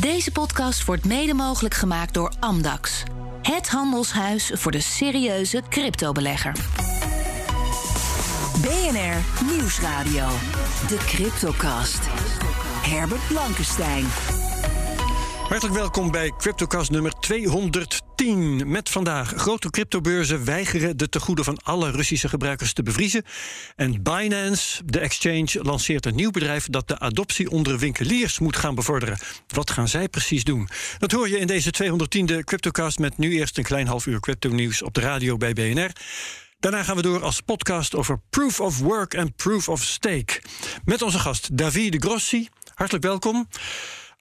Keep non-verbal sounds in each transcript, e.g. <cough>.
Deze podcast wordt mede mogelijk gemaakt door Amdax. Het handelshuis voor de serieuze cryptobelegger. BNR Nieuwsradio. De Cryptocast. Herbert Blankenstein. Hartelijk welkom bij CryptoCast nummer 210. Met vandaag grote cryptobeurzen weigeren de tegoeden van alle Russische gebruikers te bevriezen. En Binance, de exchange, lanceert een nieuw bedrijf dat de adoptie onder winkeliers moet gaan bevorderen. Wat gaan zij precies doen? Dat hoor je in deze 210e CryptoCast met nu eerst een klein half uur crypto nieuws op de radio bij BNR. Daarna gaan we door als podcast over Proof of Work en Proof of Stake. Met onze gast Davide Grossi. Hartelijk welkom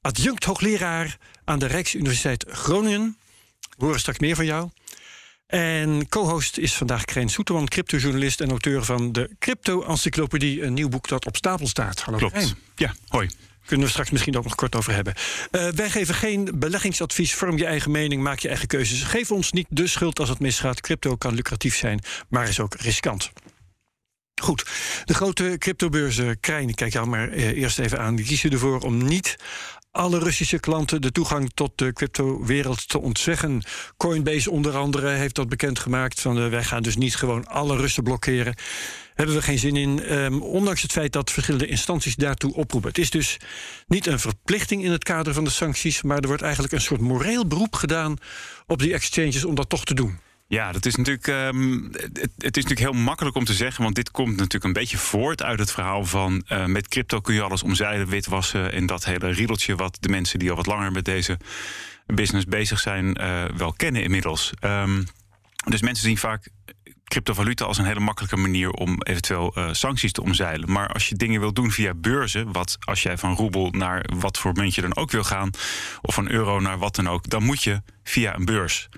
adjunct hoogleraar aan de Rijksuniversiteit Groningen. We horen straks meer van jou. En co-host is vandaag Krijn Soeterman, cryptojournalist en auteur van de Crypto-encyclopedie, een nieuw boek dat op stapel staat. Hallo Klopt. Ja, hoi. Kunnen we straks misschien ook nog kort over hebben. Uh, wij geven geen beleggingsadvies. Vorm je eigen mening, maak je eigen keuzes. Geef ons niet de schuld als het misgaat. Crypto kan lucratief zijn, maar is ook riskant. Goed, de grote cryptobeurzen, Krijn, ik kijk jou maar eh, eerst even aan. Die kiezen ervoor om niet alle Russische klanten de toegang tot de crypto-wereld te ontzeggen. Coinbase onder andere heeft dat bekendgemaakt. Van, uh, wij gaan dus niet gewoon alle Russen blokkeren. Hebben we geen zin in, um, ondanks het feit dat verschillende instanties daartoe oproepen. Het is dus niet een verplichting in het kader van de sancties, maar er wordt eigenlijk een soort moreel beroep gedaan op die exchanges om dat toch te doen. Ja, dat is natuurlijk, um, het, is natuurlijk heel makkelijk om te zeggen, want dit komt natuurlijk een beetje voort uit het verhaal van uh, met crypto kun je alles omzeilen, witwassen en dat hele riedeltje wat de mensen die al wat langer met deze business bezig zijn uh, wel kennen inmiddels. Um, dus mensen zien vaak cryptovaluta als een hele makkelijke manier om eventueel uh, sancties te omzeilen. Maar als je dingen wil doen via beurzen, wat als jij van roebel naar wat voor muntje dan ook wil gaan, of van euro naar wat dan ook, dan moet je via een beurs.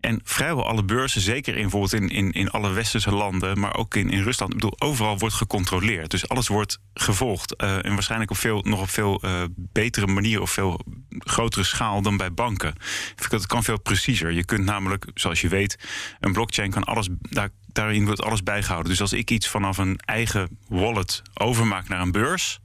En vrijwel alle beurzen, zeker in, bijvoorbeeld in, in, in alle westerse landen, maar ook in, in Rusland, ik bedoel, overal wordt gecontroleerd. Dus alles wordt gevolgd. Uh, en waarschijnlijk op veel, nog op veel uh, betere manier, op veel grotere schaal dan bij banken. Het kan veel preciezer. Je kunt namelijk, zoals je weet, een blockchain kan alles. Daar, daarin wordt alles bijgehouden. Dus als ik iets vanaf een eigen wallet overmaak naar een beurs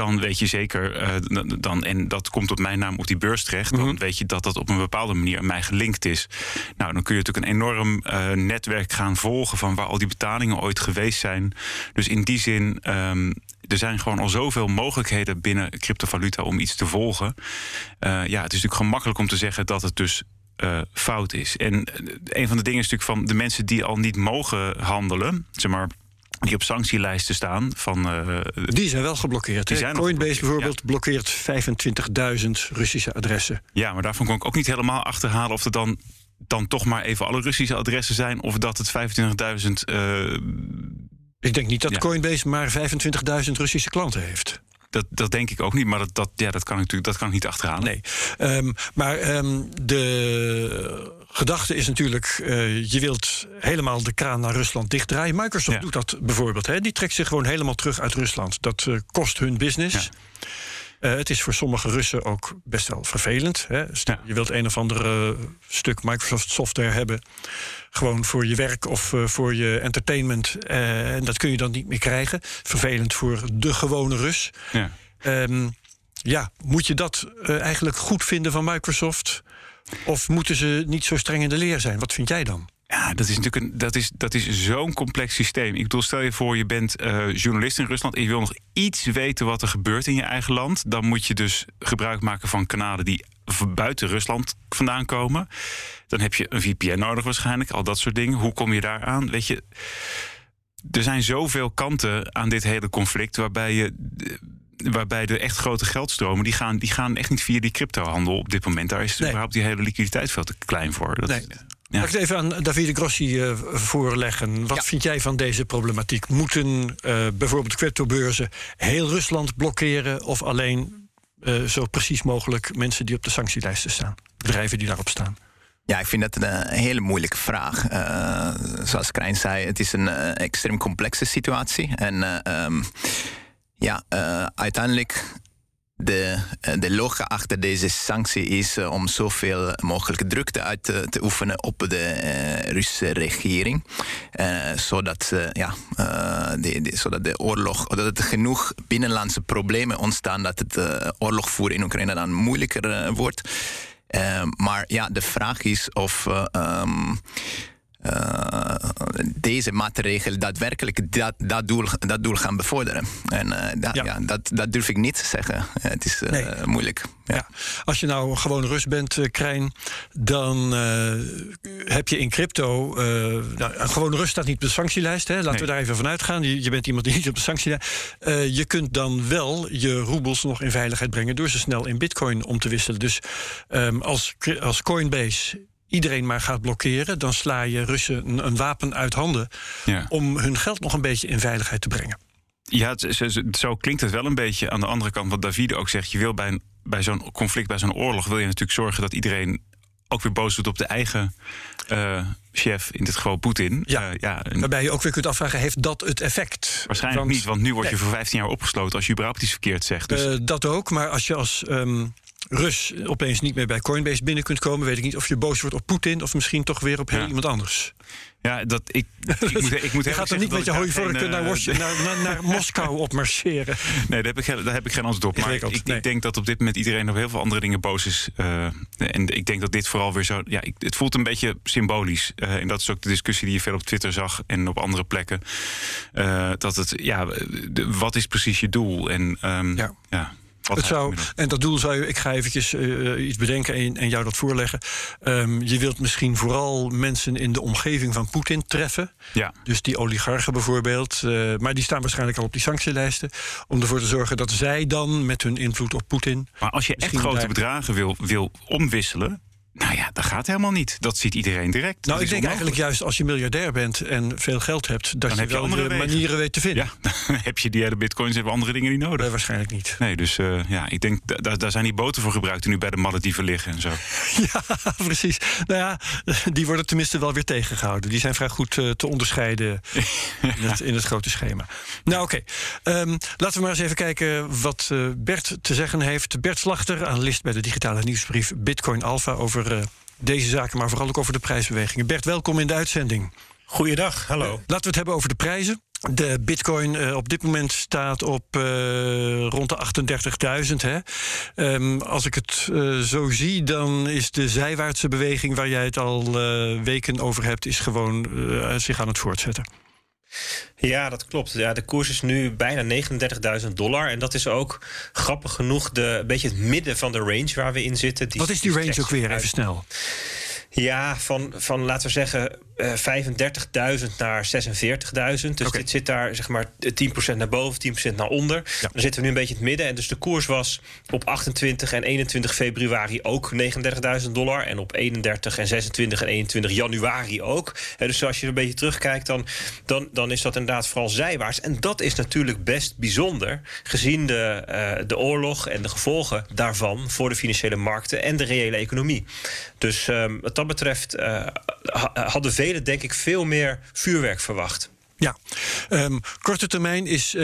dan weet je zeker, uh, dan, en dat komt op mijn naam op die beurs terecht, dan mhm. weet je dat dat op een bepaalde manier aan mij gelinkt is. Nou, dan kun je natuurlijk een enorm uh, netwerk gaan volgen van waar al die betalingen ooit geweest zijn. Dus in die zin. Um, er zijn gewoon al zoveel mogelijkheden binnen cryptovaluta om iets te volgen. Uh, ja, het is natuurlijk gemakkelijk om te zeggen dat het dus uh, fout is. En een van de dingen is natuurlijk van de mensen die al niet mogen handelen, zeg maar die op sanctielijsten staan. Van, uh, die zijn wel geblokkeerd. Die zijn Coinbase bijvoorbeeld blokkeert 25.000 Russische adressen. Ja, maar daarvan kon ik ook niet helemaal achterhalen of er dan, dan toch maar even alle Russische adressen zijn. Of dat het 25.000. Uh, ik denk niet dat Coinbase maar 25.000 Russische klanten heeft. Dat, dat denk ik ook niet, maar dat, dat, ja, dat kan ik natuurlijk dat kan ik niet achterhalen. Nee. Um, maar um, de gedachte is natuurlijk, uh, je wilt helemaal de kraan naar Rusland dichtdraaien. Microsoft ja. doet dat bijvoorbeeld. Hè. Die trekt zich gewoon helemaal terug uit Rusland. Dat uh, kost hun business. Ja. Uh, het is voor sommige Russen ook best wel vervelend. Hè. Ja. Je wilt een of ander stuk Microsoft software hebben. Gewoon voor je werk of uh, voor je entertainment. Uh, en dat kun je dan niet meer krijgen. Vervelend voor de gewone Rus. Ja, um, ja moet je dat eigenlijk goed vinden van Microsoft? Of moeten ze niet zo streng in de leer zijn? Wat vind jij dan? Ja, dat is natuurlijk een, dat is, dat is zo'n complex systeem. Ik bedoel, stel je voor, je bent uh, journalist in Rusland en je wil nog iets weten wat er gebeurt in je eigen land. Dan moet je dus gebruik maken van kanalen die buiten Rusland vandaan komen. Dan heb je een VPN nodig waarschijnlijk, al dat soort dingen. Hoe kom je daar aan? Weet je, er zijn zoveel kanten aan dit hele conflict waarbij je waarbij de echt grote geldstromen, die gaan, die gaan echt niet via die cryptohandel op dit moment. Daar is nee. überhaupt die hele liquiditeit veel te klein voor. Dat, nee. Ja. Mag ik het even aan Davide Grossi uh, voorleggen? Wat ja. vind jij van deze problematiek? Moeten uh, bijvoorbeeld cryptobeurzen heel Rusland blokkeren of alleen uh, zo precies mogelijk mensen die op de sanctielijsten staan, bedrijven die daarop staan? Ja, ik vind dat een, hele moeilijke vraag. Uh, zoals Krijn zei, het is een uh, extreem complexe situatie. En uh, um, ja, uiteindelijk de, de logica achter deze sanctie is om zoveel mogelijk drukte uit te, oefenen op de Russische regering. zodat, ja, de, zodat de oorlog, dat er genoeg binnenlandse problemen ontstaan dat het oorlog voeren in Oekraïne dan moeilijker wordt. maar ja, de vraag is of. Um, uh, deze maatregelen daadwerkelijk dat, dat, doel, dat doel gaan bevorderen. En uh, dat, ja. dat, dat durf ik niet te zeggen. Het is nee. moeilijk. Ja. ja. Als je nou gewoon Rus bent, Krijn, dan heb je in crypto. nou, gewoon Rus staat niet op de sanctielijst. Hè? Laten nee. we daar even vanuit gaan. Je, je, bent iemand die niet op de sanctielijst. je kunt dan wel je roebels nog in veiligheid brengen door ze snel in bitcoin om te wisselen. Dus um, als, als Coinbase iedereen maar gaat blokkeren, dan sla je Russen een, een wapen uit handen ja. om hun geld nog een beetje in veiligheid te brengen. Ja, zo klinkt het wel een beetje. Aan de andere kant, wat Davide ook zegt, je wil bij, een, bij zo'n conflict, bij zo'n oorlog, wil je natuurlijk zorgen dat iedereen ook weer boos doet op de eigen uh, chef, in dit geval Poetin. Ja, uh, ja waarbij je ook weer kunt afvragen, heeft dat het effect? Waarschijnlijk want, niet, want nu word je nee. voor 15 jaar opgesloten als je überhaupt iets verkeerd zegt. Dus. Uh, dat ook, maar als je als um, Rus opeens niet meer bij Coinbase binnen kunt komen, weet ik niet of je boos wordt op Poetin of misschien toch weer op heel ja. iemand anders. Ja, dat ik. ik moet, ik moet <laughs> je gaat er niet met je hooivorken naar, uh, <laughs> naar, naar, naar Moskou op marcheren. Nee, daar heb ik, daar heb ik geen antwoord op. Maar ik, ik, nee. ik, denk dat op dit moment iedereen op heel veel andere dingen boos is. Uh, en ik denk dat dit vooral weer zo. Ja, het voelt een beetje symbolisch. Uh, en dat is ook de discussie die je veel op Twitter zag en op andere plekken. Dat het, ja, de, wat is precies je doel? En um, ja. ja. Het zou, en dat doel zou je, ik ga eventjes uh, iets bedenken en, en, jou dat voorleggen. Um, je wilt misschien vooral mensen in de omgeving van Poetin treffen. Ja. Dus die oligarchen bijvoorbeeld. Uh, maar die staan waarschijnlijk al op die sanctielijsten. Om ervoor te zorgen dat zij dan met hun invloed op Poetin. Maar als je echt grote daar... bedragen wil, wil omwisselen. Nou ja, dat gaat helemaal niet. Dat ziet iedereen direct. Nou, ik denk eigenlijk juist als je miljardair bent en veel geld hebt, dat dan je wel andere wegen. manieren weet te vinden. Ja, <laughs> dan heb je die hele bitcoins hebben andere dingen niet nodig. Nee, waarschijnlijk niet. Nee, dus uh, ja, ik denk da daar zijn die boten voor gebruikt die nu bij de Malediven liggen en zo. <laughs> ja, precies. Nou ja, <laughs> die worden tenminste wel weer tegengehouden. Die zijn vrij goed uh, te onderscheiden in, het, in, het, grote schema. Nou, oké. Okay. Um, laten we maar eens even kijken wat uh, Bert te zeggen heeft. Bert Slachter, analist bij de digitale nieuwsbrief Bitcoin Alpha over uh, deze zaken, maar vooral ook over de prijsbewegingen. Bert, welkom in de uitzending. Goeiedag, hallo. Uh, laten we het hebben over de prijzen. De bitcoin uh, op dit moment staat op rond de 38.000. Um, als ik het zo zie, dan is de zijwaartse beweging... waar jij het al weken over hebt, is gewoon zich aan het voortzetten. Ja, dat klopt. Ja, de koers is nu bijna 39.000 dollar. En dat is ook grappig genoeg de, een beetje het midden van de range waar we in zitten. Die, Wat is die range ook weer, even snel? Ja, van, van laten we zeggen uh, 35.000 naar 46.000. Dus okay. dit zit daar zeg maar 10% naar boven, 10% naar onder. Ja. Dan zitten we nu een beetje in het midden. En dus de koers was op 28 en 21 februari ook 39.000 dollar. En op 31 en 26 en 21 januari ook. En dus als je een beetje terugkijkt, dan, dan, dan is dat inderdaad vooral zijwaarts. En dat is natuurlijk best bijzonder, gezien de, uh, de oorlog en de gevolgen daarvan voor de financiële markten en de reële economie. Dus um, wat dat betreft uh, hadden velen, denk ik, veel meer vuurwerk verwacht. Ja, um, korte termijn is uh,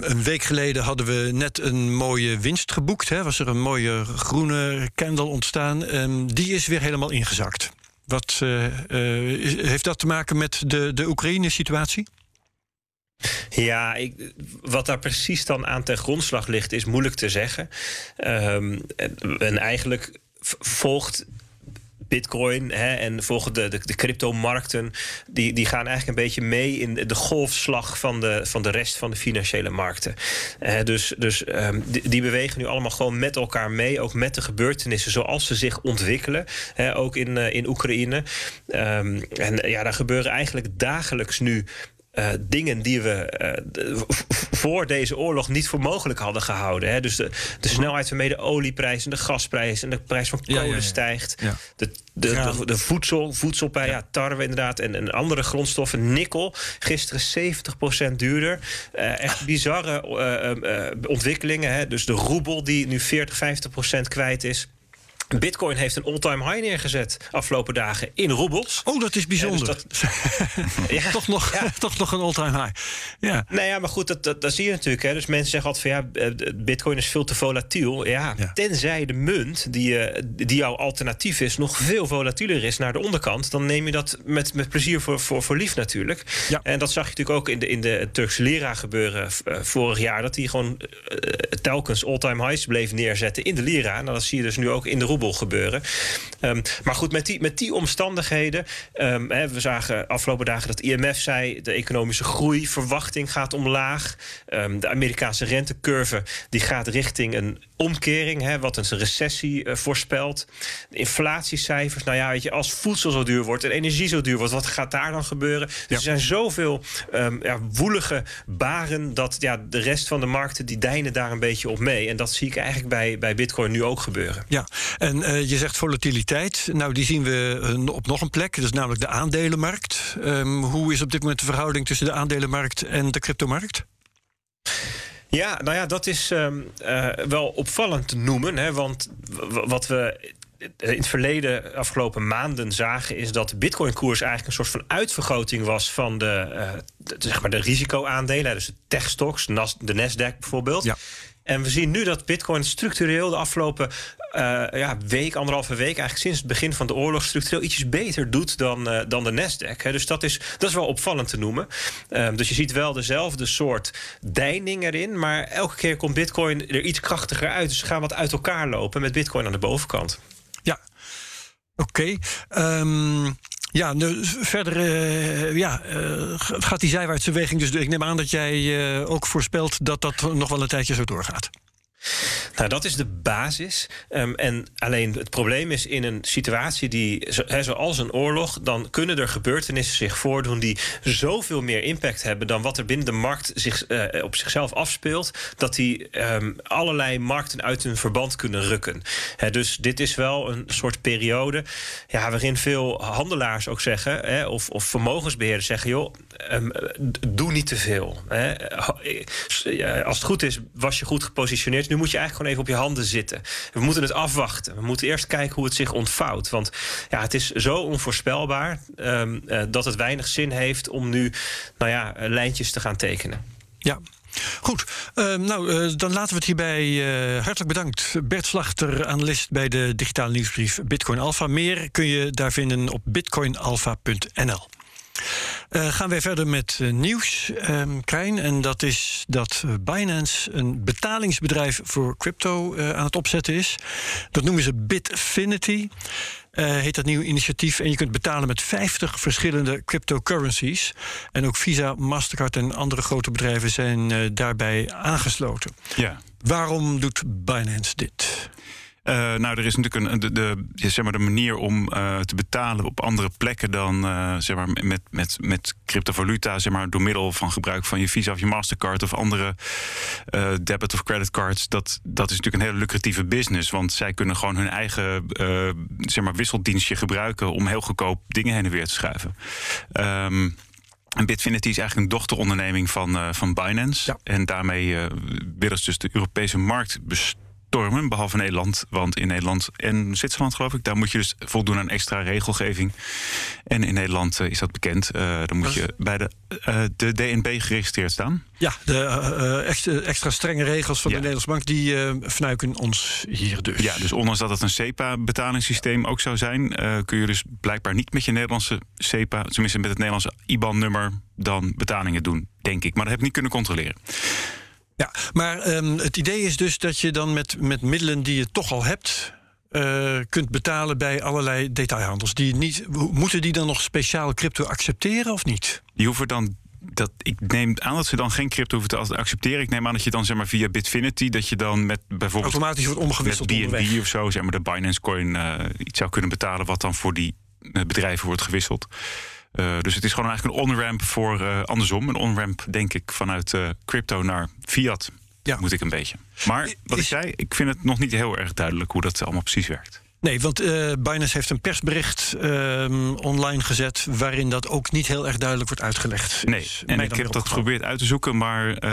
een week geleden hadden we net een mooie winst geboekt. Hè? Was er een mooie groene candle ontstaan. Um, die is weer helemaal ingezakt. Wat uh, uh, heeft dat te maken met de, de Oekraïne-situatie? Ja, ik, wat daar precies dan aan ten grondslag ligt, is moeilijk te zeggen. Um, en eigenlijk volgt bitcoin hè, en volgen de, de, de cryptomarkten... Die, die gaan eigenlijk een beetje mee in de golfslag van de, van de rest van de financiële markten. Uh, dus dus um, die, bewegen nu allemaal gewoon met elkaar mee, ook met de gebeurtenissen zoals ze zich ontwikkelen. Hè, ook in, uh, in Oekraïne. Um, en ja, daar gebeuren eigenlijk dagelijks nu uh, dingen die we voor deze oorlog niet voor mogelijk hadden gehouden. Hè. Dus de, de snelheid waarmee de olieprijs en de gasprijs en de prijs van kolen ja, stijgt. De, de, de, de, voedsel, voedselprijs, ja. tarwe inderdaad, en, en andere grondstoffen. Nikkel, gisteren 70% duurder. Uh, echt bizarre ontwikkelingen. Hè. Dus de roebel die nu 40, 50% kwijt is. Bitcoin heeft een all-time high neergezet afgelopen dagen in roebels. Oh, dat is bijzonder. Ja, dus dat, <laughs> ja, toch, nog, ja. toch nog een all-time high. Ja. Nou ja, maar goed, dat, dat, dat zie je natuurlijk. Hè. Dus mensen zeggen altijd van ja, eh, Bitcoin is veel te volatiel. Ja, tenzij de munt die, uh, die jouw alternatief is, nog veel volatieler is naar de onderkant, dan neem je dat met, met plezier voor, voor, voor lief natuurlijk. Ja. En dat zag je natuurlijk ook in de, in de Turkse lira gebeuren uh, vorig jaar. Dat die gewoon telkens all-time highs bleef neerzetten in de lira. Nou, dat zie je dus nu ook in de gebeuren. Um, maar goed, met die, met die omstandigheden. Um, hè, we zagen afgelopen dagen dat IMF zei... de economische groeiverwachting gaat omlaag. Um, de Amerikaanse rentecurve die gaat richting een omkering, hè, wat een recessie uh, voorspelt. De inflatiecijfers, nou ja, weet je, als voedsel zo duur wordt en energie zo duur wordt, wat gaat daar dan gebeuren? Dus er zijn zoveel ja, woelige baren dat ja, de rest van de markten die deinen daar een beetje op mee. En dat zie ik eigenlijk bij, bij Bitcoin nu ook gebeuren. Ja, en uh, je zegt volatiliteit. Nou, die zien we uh, op nog een plek, dat is namelijk de aandelenmarkt. Um, hoe is op dit moment de verhouding tussen de aandelenmarkt en de cryptomarkt? Ja, nou ja, dat is um, uh, wel opvallend te noemen. Hè, want wat we in het verleden, afgelopen maanden, zagen, is dat de Bitcoin-koers eigenlijk een soort van uitvergroting was van de, uh, de zeg maar de risicoaandelen. Dus de tech-stocks, de Nasdaq bijvoorbeeld. Ja. En we zien nu dat Bitcoin structureel de afgelopen uh, ja, week, anderhalve week, eigenlijk sinds het begin van de oorlog, structureel ietsjes beter doet dan, uh, dan de Nasdaq. Dus dat is, dat is wel opvallend te noemen. Uh, dus je ziet wel dezelfde soort deining erin, maar elke keer komt Bitcoin er iets krachtiger uit. Dus ze gaan wat uit elkaar lopen met Bitcoin aan de bovenkant. Ja, oké. Okay. Um... Ja, verder uh, ja, uh, gaat die zijwaartse beweging dus. Ik neem aan dat jij uh, ook voorspelt dat dat nog wel een tijdje zo doorgaat. Nou, dat is de basis. Um, en alleen het probleem is in een situatie die, zoals een oorlog, dan kunnen er gebeurtenissen zich voordoen die zoveel meer impact hebben dan wat er binnen de markt zich, uh, op zichzelf afspeelt, dat die um, allerlei markten uit hun verband kunnen rukken. Dus dit is wel een soort periode ja, waarin veel handelaars ook zeggen, of, of vermogensbeheerders zeggen: joh, um, doe niet te veel. Als het goed is, was je goed gepositioneerd nu moet je eigenlijk gewoon even op je handen zitten. We moeten het afwachten. We moeten eerst kijken hoe het zich ontvouwt. Want ja, het is zo onvoorspelbaar um, uh, dat het weinig zin heeft om nu nou ja, lijntjes te gaan tekenen. Ja, Goed, uh, nou, uh, dan laten we het hierbij. Hartelijk bedankt. Bert Slachter, analist bij de digitale nieuwsbrief Bitcoin Alpha. Meer kun je daar vinden op bitcoinalpha.nl. Uh, gaan wij verder met uh, nieuws, um, Krijn. En dat is dat Binance een betalingsbedrijf voor crypto uh, aan het opzetten is. Dat noemen ze Bitfinity. heet dat nieuwe initiatief. En je kunt betalen met 50 verschillende cryptocurrencies. En ook Visa, Mastercard en andere grote bedrijven zijn daarbij aangesloten. Ja. Waarom doet Binance dit? Uh, nou, er is natuurlijk een, de, de, zeg maar de manier om uh, te betalen op andere plekken dan uh, zeg maar met, met, met cryptovaluta, zeg maar, door middel van gebruik van je Visa of je Mastercard of andere debit of credit cards. Dat, dat is natuurlijk een hele lucratieve business. Want zij kunnen gewoon hun eigen zeg maar, wisseldienstje gebruiken om heel goedkoop dingen heen en weer te schuiven. Um, en Bitfinity is eigenlijk een dochteronderneming van, uh, van Binance. Ja. En daarmee uh, willen ze dus de Europese markt besturen stormen, behalve Nederland. Want in Nederland en Zwitserland, geloof ik, daar moet je dus voldoen aan extra regelgeving. En in Nederland uh, is dat bekend. Uh, dan moet je bij de, uh, de DNB geregistreerd staan. Ja, de extra, extra, strenge regels van ja. de Nederlandse Bank, die vernuiken ons hier dus. Ja, dus ondanks dat het een SEPA-betalingssysteem ook zou zijn, kun je dus blijkbaar niet met je Nederlandse SEPA, tenminste met het Nederlandse IBAN-nummer, dan betalingen doen, denk ik. Maar dat heb ik niet kunnen controleren. Ja, maar um, het idee is dus dat je dan met, met middelen die je toch al hebt. Uh, kunt betalen bij allerlei detailhandels. Die niet, moeten die dan nog speciaal crypto accepteren of niet? Die hoeven dan dat, ik neem aan dat ze dan geen crypto hoeven te accepteren. Ik neem aan dat je dan zeg maar via Bitfinity dat je dan met bijvoorbeeld automatisch wordt omgewisseld met BNB of zo, zeg maar de Binance Coin uh, iets zou kunnen betalen wat dan voor die uh, bedrijven wordt gewisseld. Uh, dus het is gewoon eigenlijk een on-ramp voor uh, andersom. Een on-ramp, denk ik, vanuit uh, crypto naar fiat. Ja. Moet ik een beetje. Maar wat is... ik zei, ik vind het nog niet heel erg duidelijk hoe dat allemaal precies werkt. Nee, want Binance heeft een persbericht uh, online gezet... waarin dat ook niet heel erg duidelijk wordt uitgelegd. Nee, en ik heb dat geprobeerd uit te zoeken... maar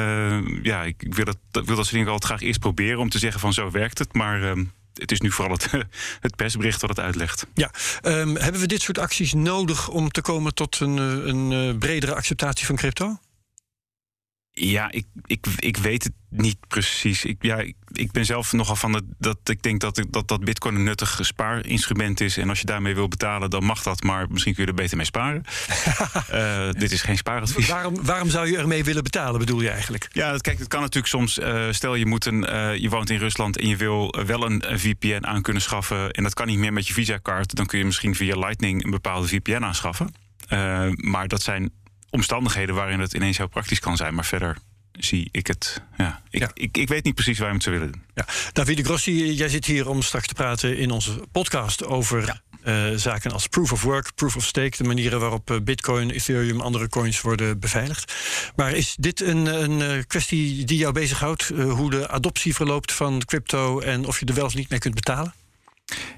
ja, ik wil dat, wil dat soort dingen altijd graag eerst proberen... om te zeggen van zo werkt het. Maar ehm, het is nu vooral het, <laughs> het persbericht wat het uitlegt. Ja, ehm, hebben we dit soort acties nodig om te komen tot een, een bredere acceptatie van crypto? Ja, ik, ik, ik weet het niet precies. Ik, ja, ik, ik ben zelf nogal van het, dat ik denk dat, dat, dat Bitcoin een nuttig spaarinstrument is. En als je daarmee wil betalen, dan mag dat, maar misschien kun je er beter mee sparen. uh, <laughs> dit is geen spaaradvies. Waarom, waarom zou je ermee willen betalen, bedoel je eigenlijk? Ja, kijk, het kan natuurlijk soms. Uh, stel je, moet een, uh, je woont in Rusland en je wil wel een, een, VPN aan kunnen schaffen. En dat kan niet meer met je Visa-kaart. Dan kun je misschien via Lightning een bepaalde VPN aanschaffen. maar dat zijn omstandigheden waarin het ineens heel praktisch kan zijn. Maar verder zie ik het. Ja, ik, Ik, ik weet niet precies waar we het zou willen doen. Ja. Davide Grossi, jij zit hier om straks te praten in onze podcast over uh, zaken als proof of work, proof of stake, de manieren waarop uh, Bitcoin, Ethereum, andere coins worden beveiligd. Maar is dit een, een uh, kwestie die jou bezighoudt? hoe de adoptie verloopt van crypto en of je er wel of niet mee kunt betalen?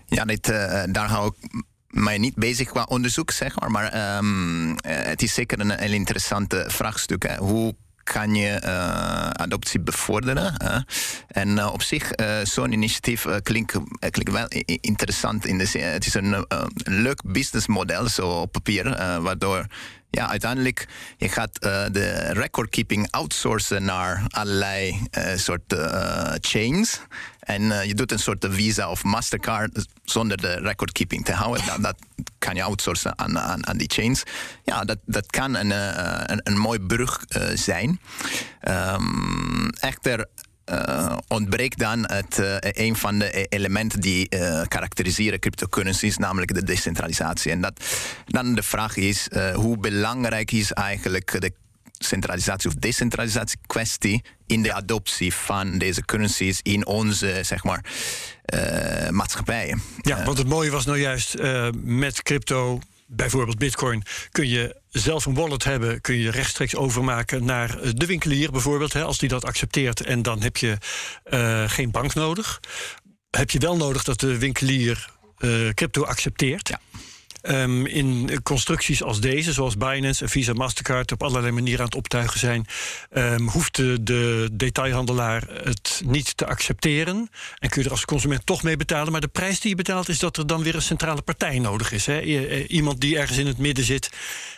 Ja, dit, daar hou ik mij niet bezig qua onderzoek, zeg maar. Maar um, het is zeker een, een interessante vraagstuk. Hoe kan je uh, adoptie bevorderen. En uh, op zich, zo'n initiatief klinkt, klinkt wel interessant. In de zin, het is een, leuk businessmodel, zo op papier, waardoor ja, uiteindelijk je gaat de recordkeeping outsourcen naar allerlei soorten chains. En je doet een soort Visa of Mastercard zonder de recordkeeping te houden. Dat, kan je outsourcen aan, aan, aan, die chains. Ja, dat, dat kan een, een, een mooi brug zijn. Um, echter uh, ontbreekt dan het, een van de elementen die uh, karakteriseren cryptocurrencies, namelijk de decentralisatie. En dat, dan de vraag is, hoe belangrijk is eigenlijk de centralisatie of decentralisatie kwestie in de adoptie van deze currencies in onze, zeg maar, maatschappijen. Ja, want het mooie was nou juist met crypto bijvoorbeeld Bitcoin, kun je zelf een wallet hebben, kun je rechtstreeks overmaken naar de winkelier bijvoorbeeld, hè, als die dat accepteert. En dan heb je uh, geen bank nodig. Heb je wel nodig dat de winkelier uh, crypto accepteert. Ja. Um, in constructies als deze, zoals Binance en Visa Mastercard op allerlei manieren aan het optuigen zijn, um, hoeft de, de, detailhandelaar het niet te accepteren. En kun je er als consument toch mee betalen. Maar de prijs die je betaalt is dat er dan weer een centrale partij nodig is. Hè? Iemand die ergens in het midden zit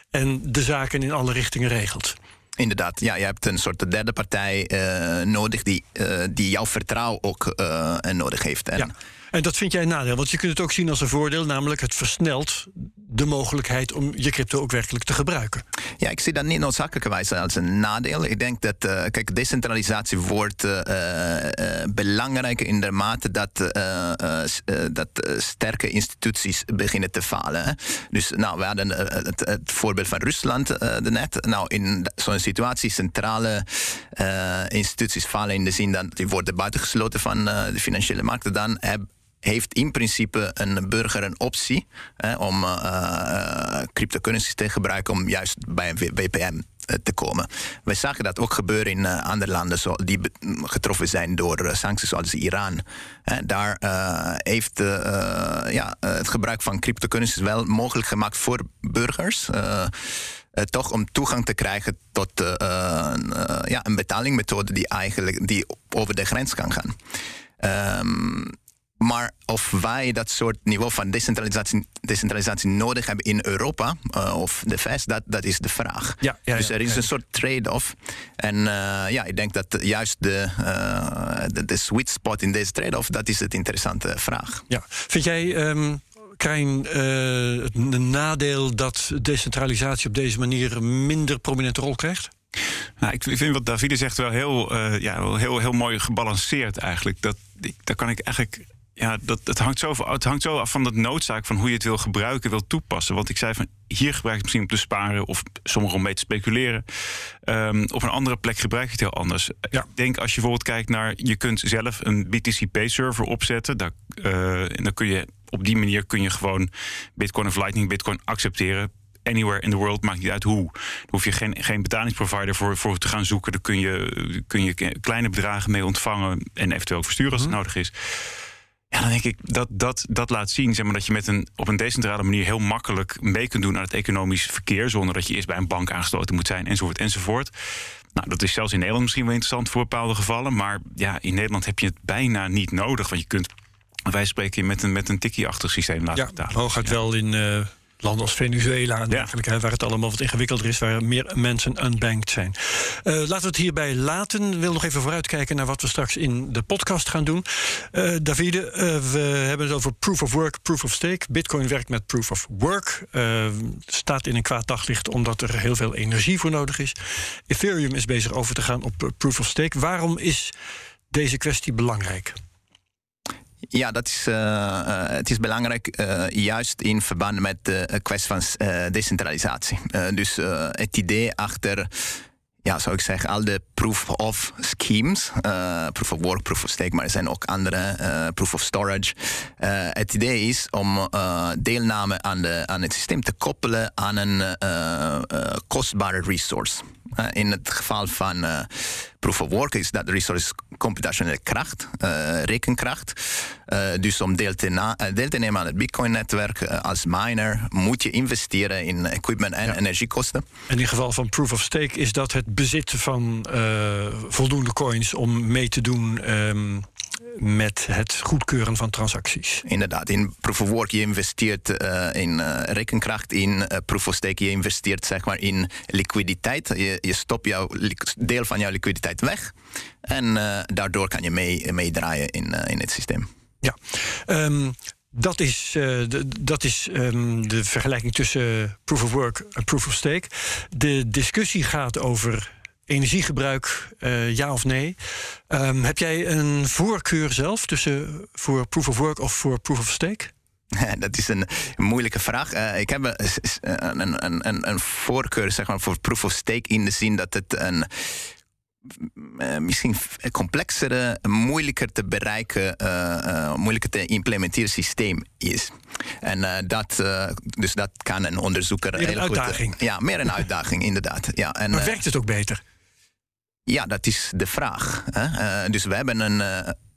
en de zaken in alle richtingen regelt. Inderdaad, ja, je hebt een soort derde partij uh, nodig die, uh, die jouw vertrouwen ook uh, nodig heeft. En ja. En dat vind jij een nadeel, want je kunt het ook zien als een voordeel, namelijk het versnelt de mogelijkheid om je crypto ook werkelijk te gebruiken. Ja, ik zie dat niet noodzakelijkerwijs als een nadeel. Ik denk dat, uh, kijk, decentralisatie wordt uh, uh, belangrijker in de mate dat, dat sterke instituties beginnen te falen. Dus, nou, we hadden het, het, voorbeeld van Rusland net. Nou, in zo'n situatie, centrale instituties falen in de zin dat die worden buitengesloten van de financiële markten, dan hebben heeft in principe een burger een optie hè, om uh, cryptocurrencies te gebruiken om juist bij een WPM te komen. We zagen dat ook gebeuren in andere landen zo, die getroffen zijn door sancties zoals Iran. Uh, daar heeft ja, het gebruik van cryptocurrencies wel mogelijk gemaakt voor burgers. toch om toegang te krijgen tot ja, een betalingmethode die eigenlijk die over de grens kan gaan. Um, maar of wij dat soort niveau van decentralisatie, decentralisatie nodig hebben in Europa uh, of de VS, dat, dat is de vraag. Ja, ja, dus er is een soort trade-off. En uh, ja, ik denk dat juist de, uh, de, de, sweet spot in deze trade-off, dat is het interessante vraag. Ja. Vind jij. Um... Krijn, het nadeel dat decentralisatie op deze manier een minder prominente rol krijgt? Nou, ik vind wat Davide zegt wel heel, uh, ja, heel, heel mooi gebalanceerd eigenlijk. Dat, daar kan ik eigenlijk ja, dat, het, hangt zo, het hangt zo af van de noodzaak van hoe je het wil gebruiken, wil toepassen. Want ik zei van hier gebruik ik het misschien om te sparen of sommigen om mee te speculeren. Um, op een andere plek gebruik je het heel anders. Ja. Ik denk als je bijvoorbeeld kijkt naar je kunt zelf een BTC Pay server opzetten. Daar, uh, en dan kun je op die manier kun je gewoon Bitcoin of Lightning Bitcoin accepteren anywhere in the world, maakt niet uit hoe. Daar hoef je geen, geen betalingsprovider voor, voor te gaan zoeken. Daar kun je, kun je kleine bedragen mee ontvangen en eventueel versturen als het mhm. nodig is. Ja, dan denk ik dat dat, dat laat zien zeg maar, dat je met een, op een decentrale manier heel makkelijk mee kunt doen aan het economisch verkeer. Zonder dat je eerst bij een bank aangesloten moet zijn, enzovoort, enzovoort. Nou, dat is zelfs in Nederland misschien wel interessant voor bepaalde gevallen. Maar ja, in Nederland heb je het bijna niet nodig. Want je kunt Wij spreken met een, met een tikkie-achtig systeem laten ja, betalen. hooguit wel in uh, landen als Venezuela en dergelijke, waar het allemaal wat ingewikkelder is, waar meer mensen unbanked zijn. Uh, laten we het hierbij laten. Ik wil nog even vooruitkijken naar wat we straks in de podcast gaan doen. Uh, Davide, we hebben het over proof of work, proof of stake. Bitcoin werkt met proof of work. staat in een kwaad daglicht omdat er heel veel energie voor nodig is. Ethereum is bezig over te gaan op proof of stake. Waarom is deze kwestie belangrijk? Ja, dat is, uh, het is belangrijk, uh, juist in verband met de kwestie van decentralisatie. dus het idee achter ja, zou ik zeggen, al de proof of schemes, proof of work, proof of stake, maar er zijn ook andere, proof of storage. Het idee is om deelname aan, de, aan het systeem te koppelen aan een kostbare resource. In het geval van proof of work is dat de resource computationele kracht, rekenkracht. dus om deel te, deel te, nemen aan het Bitcoin-netwerk als miner moet je investeren in equipment en ja. energiekosten. En in het geval van proof of stake is dat het bezit van voldoende coins om mee te doen. Um, met het goedkeuren van transacties. Inderdaad, in proof of work je investeert uh, in uh, rekenkracht, in proof of stake je investeert zeg maar in liquiditeit. Je, je stopt jouw deel van jouw liquiditeit weg en daardoor kan je mee, meedraaien in, in het systeem. Ja. Um, dat is, uh, de, dat is um, de vergelijking tussen proof of work en proof of stake. De discussie gaat over energiegebruik, uh, ja of nee. Um, heb jij een voorkeur zelf tussen voor proof of work of voor proof of stake? <laughs> Dat is een moeilijke vraag. Uh, ik heb een, een, een, een, voorkeur zeg maar, voor proof of stake in de zin dat het een uh, misschien complexere, moeilijker te bereiken, uh, moeilijker te implementeren systeem is. En dat, dus dat kan een onderzoeker. Meer een uitdaging. Goed, ja, meer een uitdaging, inderdaad. Ja, en, maar werkt het ook beter? Ja, dat is de vraag. Hè? dus we hebben een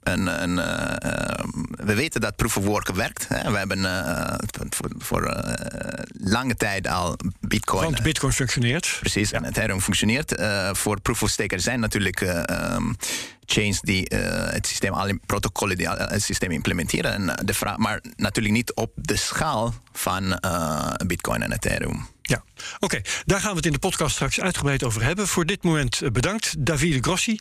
een, een, uh, we weten dat proof of work werkt. Hè. We hebben uh, voor, voor uh, lange tijd al Bitcoin. Want Bitcoin functioneert. Precies, ja. en Ethereum functioneert. voor proof of stake er zijn natuurlijk um, chains die het systeem, alle protocollen die het systeem implementeren. En de vraag, maar natuurlijk niet op de schaal van Bitcoin en Ethereum. Ja, oké. Daar gaan we het in de podcast straks uitgebreid over hebben. Voor dit moment bedankt, Davide Grossi.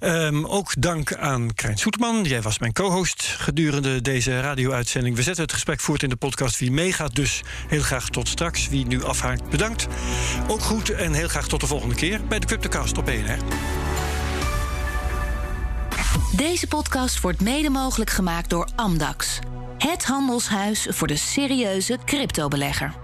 Um, ook dank aan Krijn Soeterman. Jij was mijn co-host gedurende deze radio-uitzending. We zetten het gesprek voort in de podcast. Wie meegaat dus heel graag tot straks. Wie nu afhaakt, bedankt. Ook goed en heel graag tot de volgende keer bij de Cryptocast op BNR. Deze podcast wordt mede mogelijk gemaakt door Amdax. Het handelshuis voor de serieuze cryptobelegger.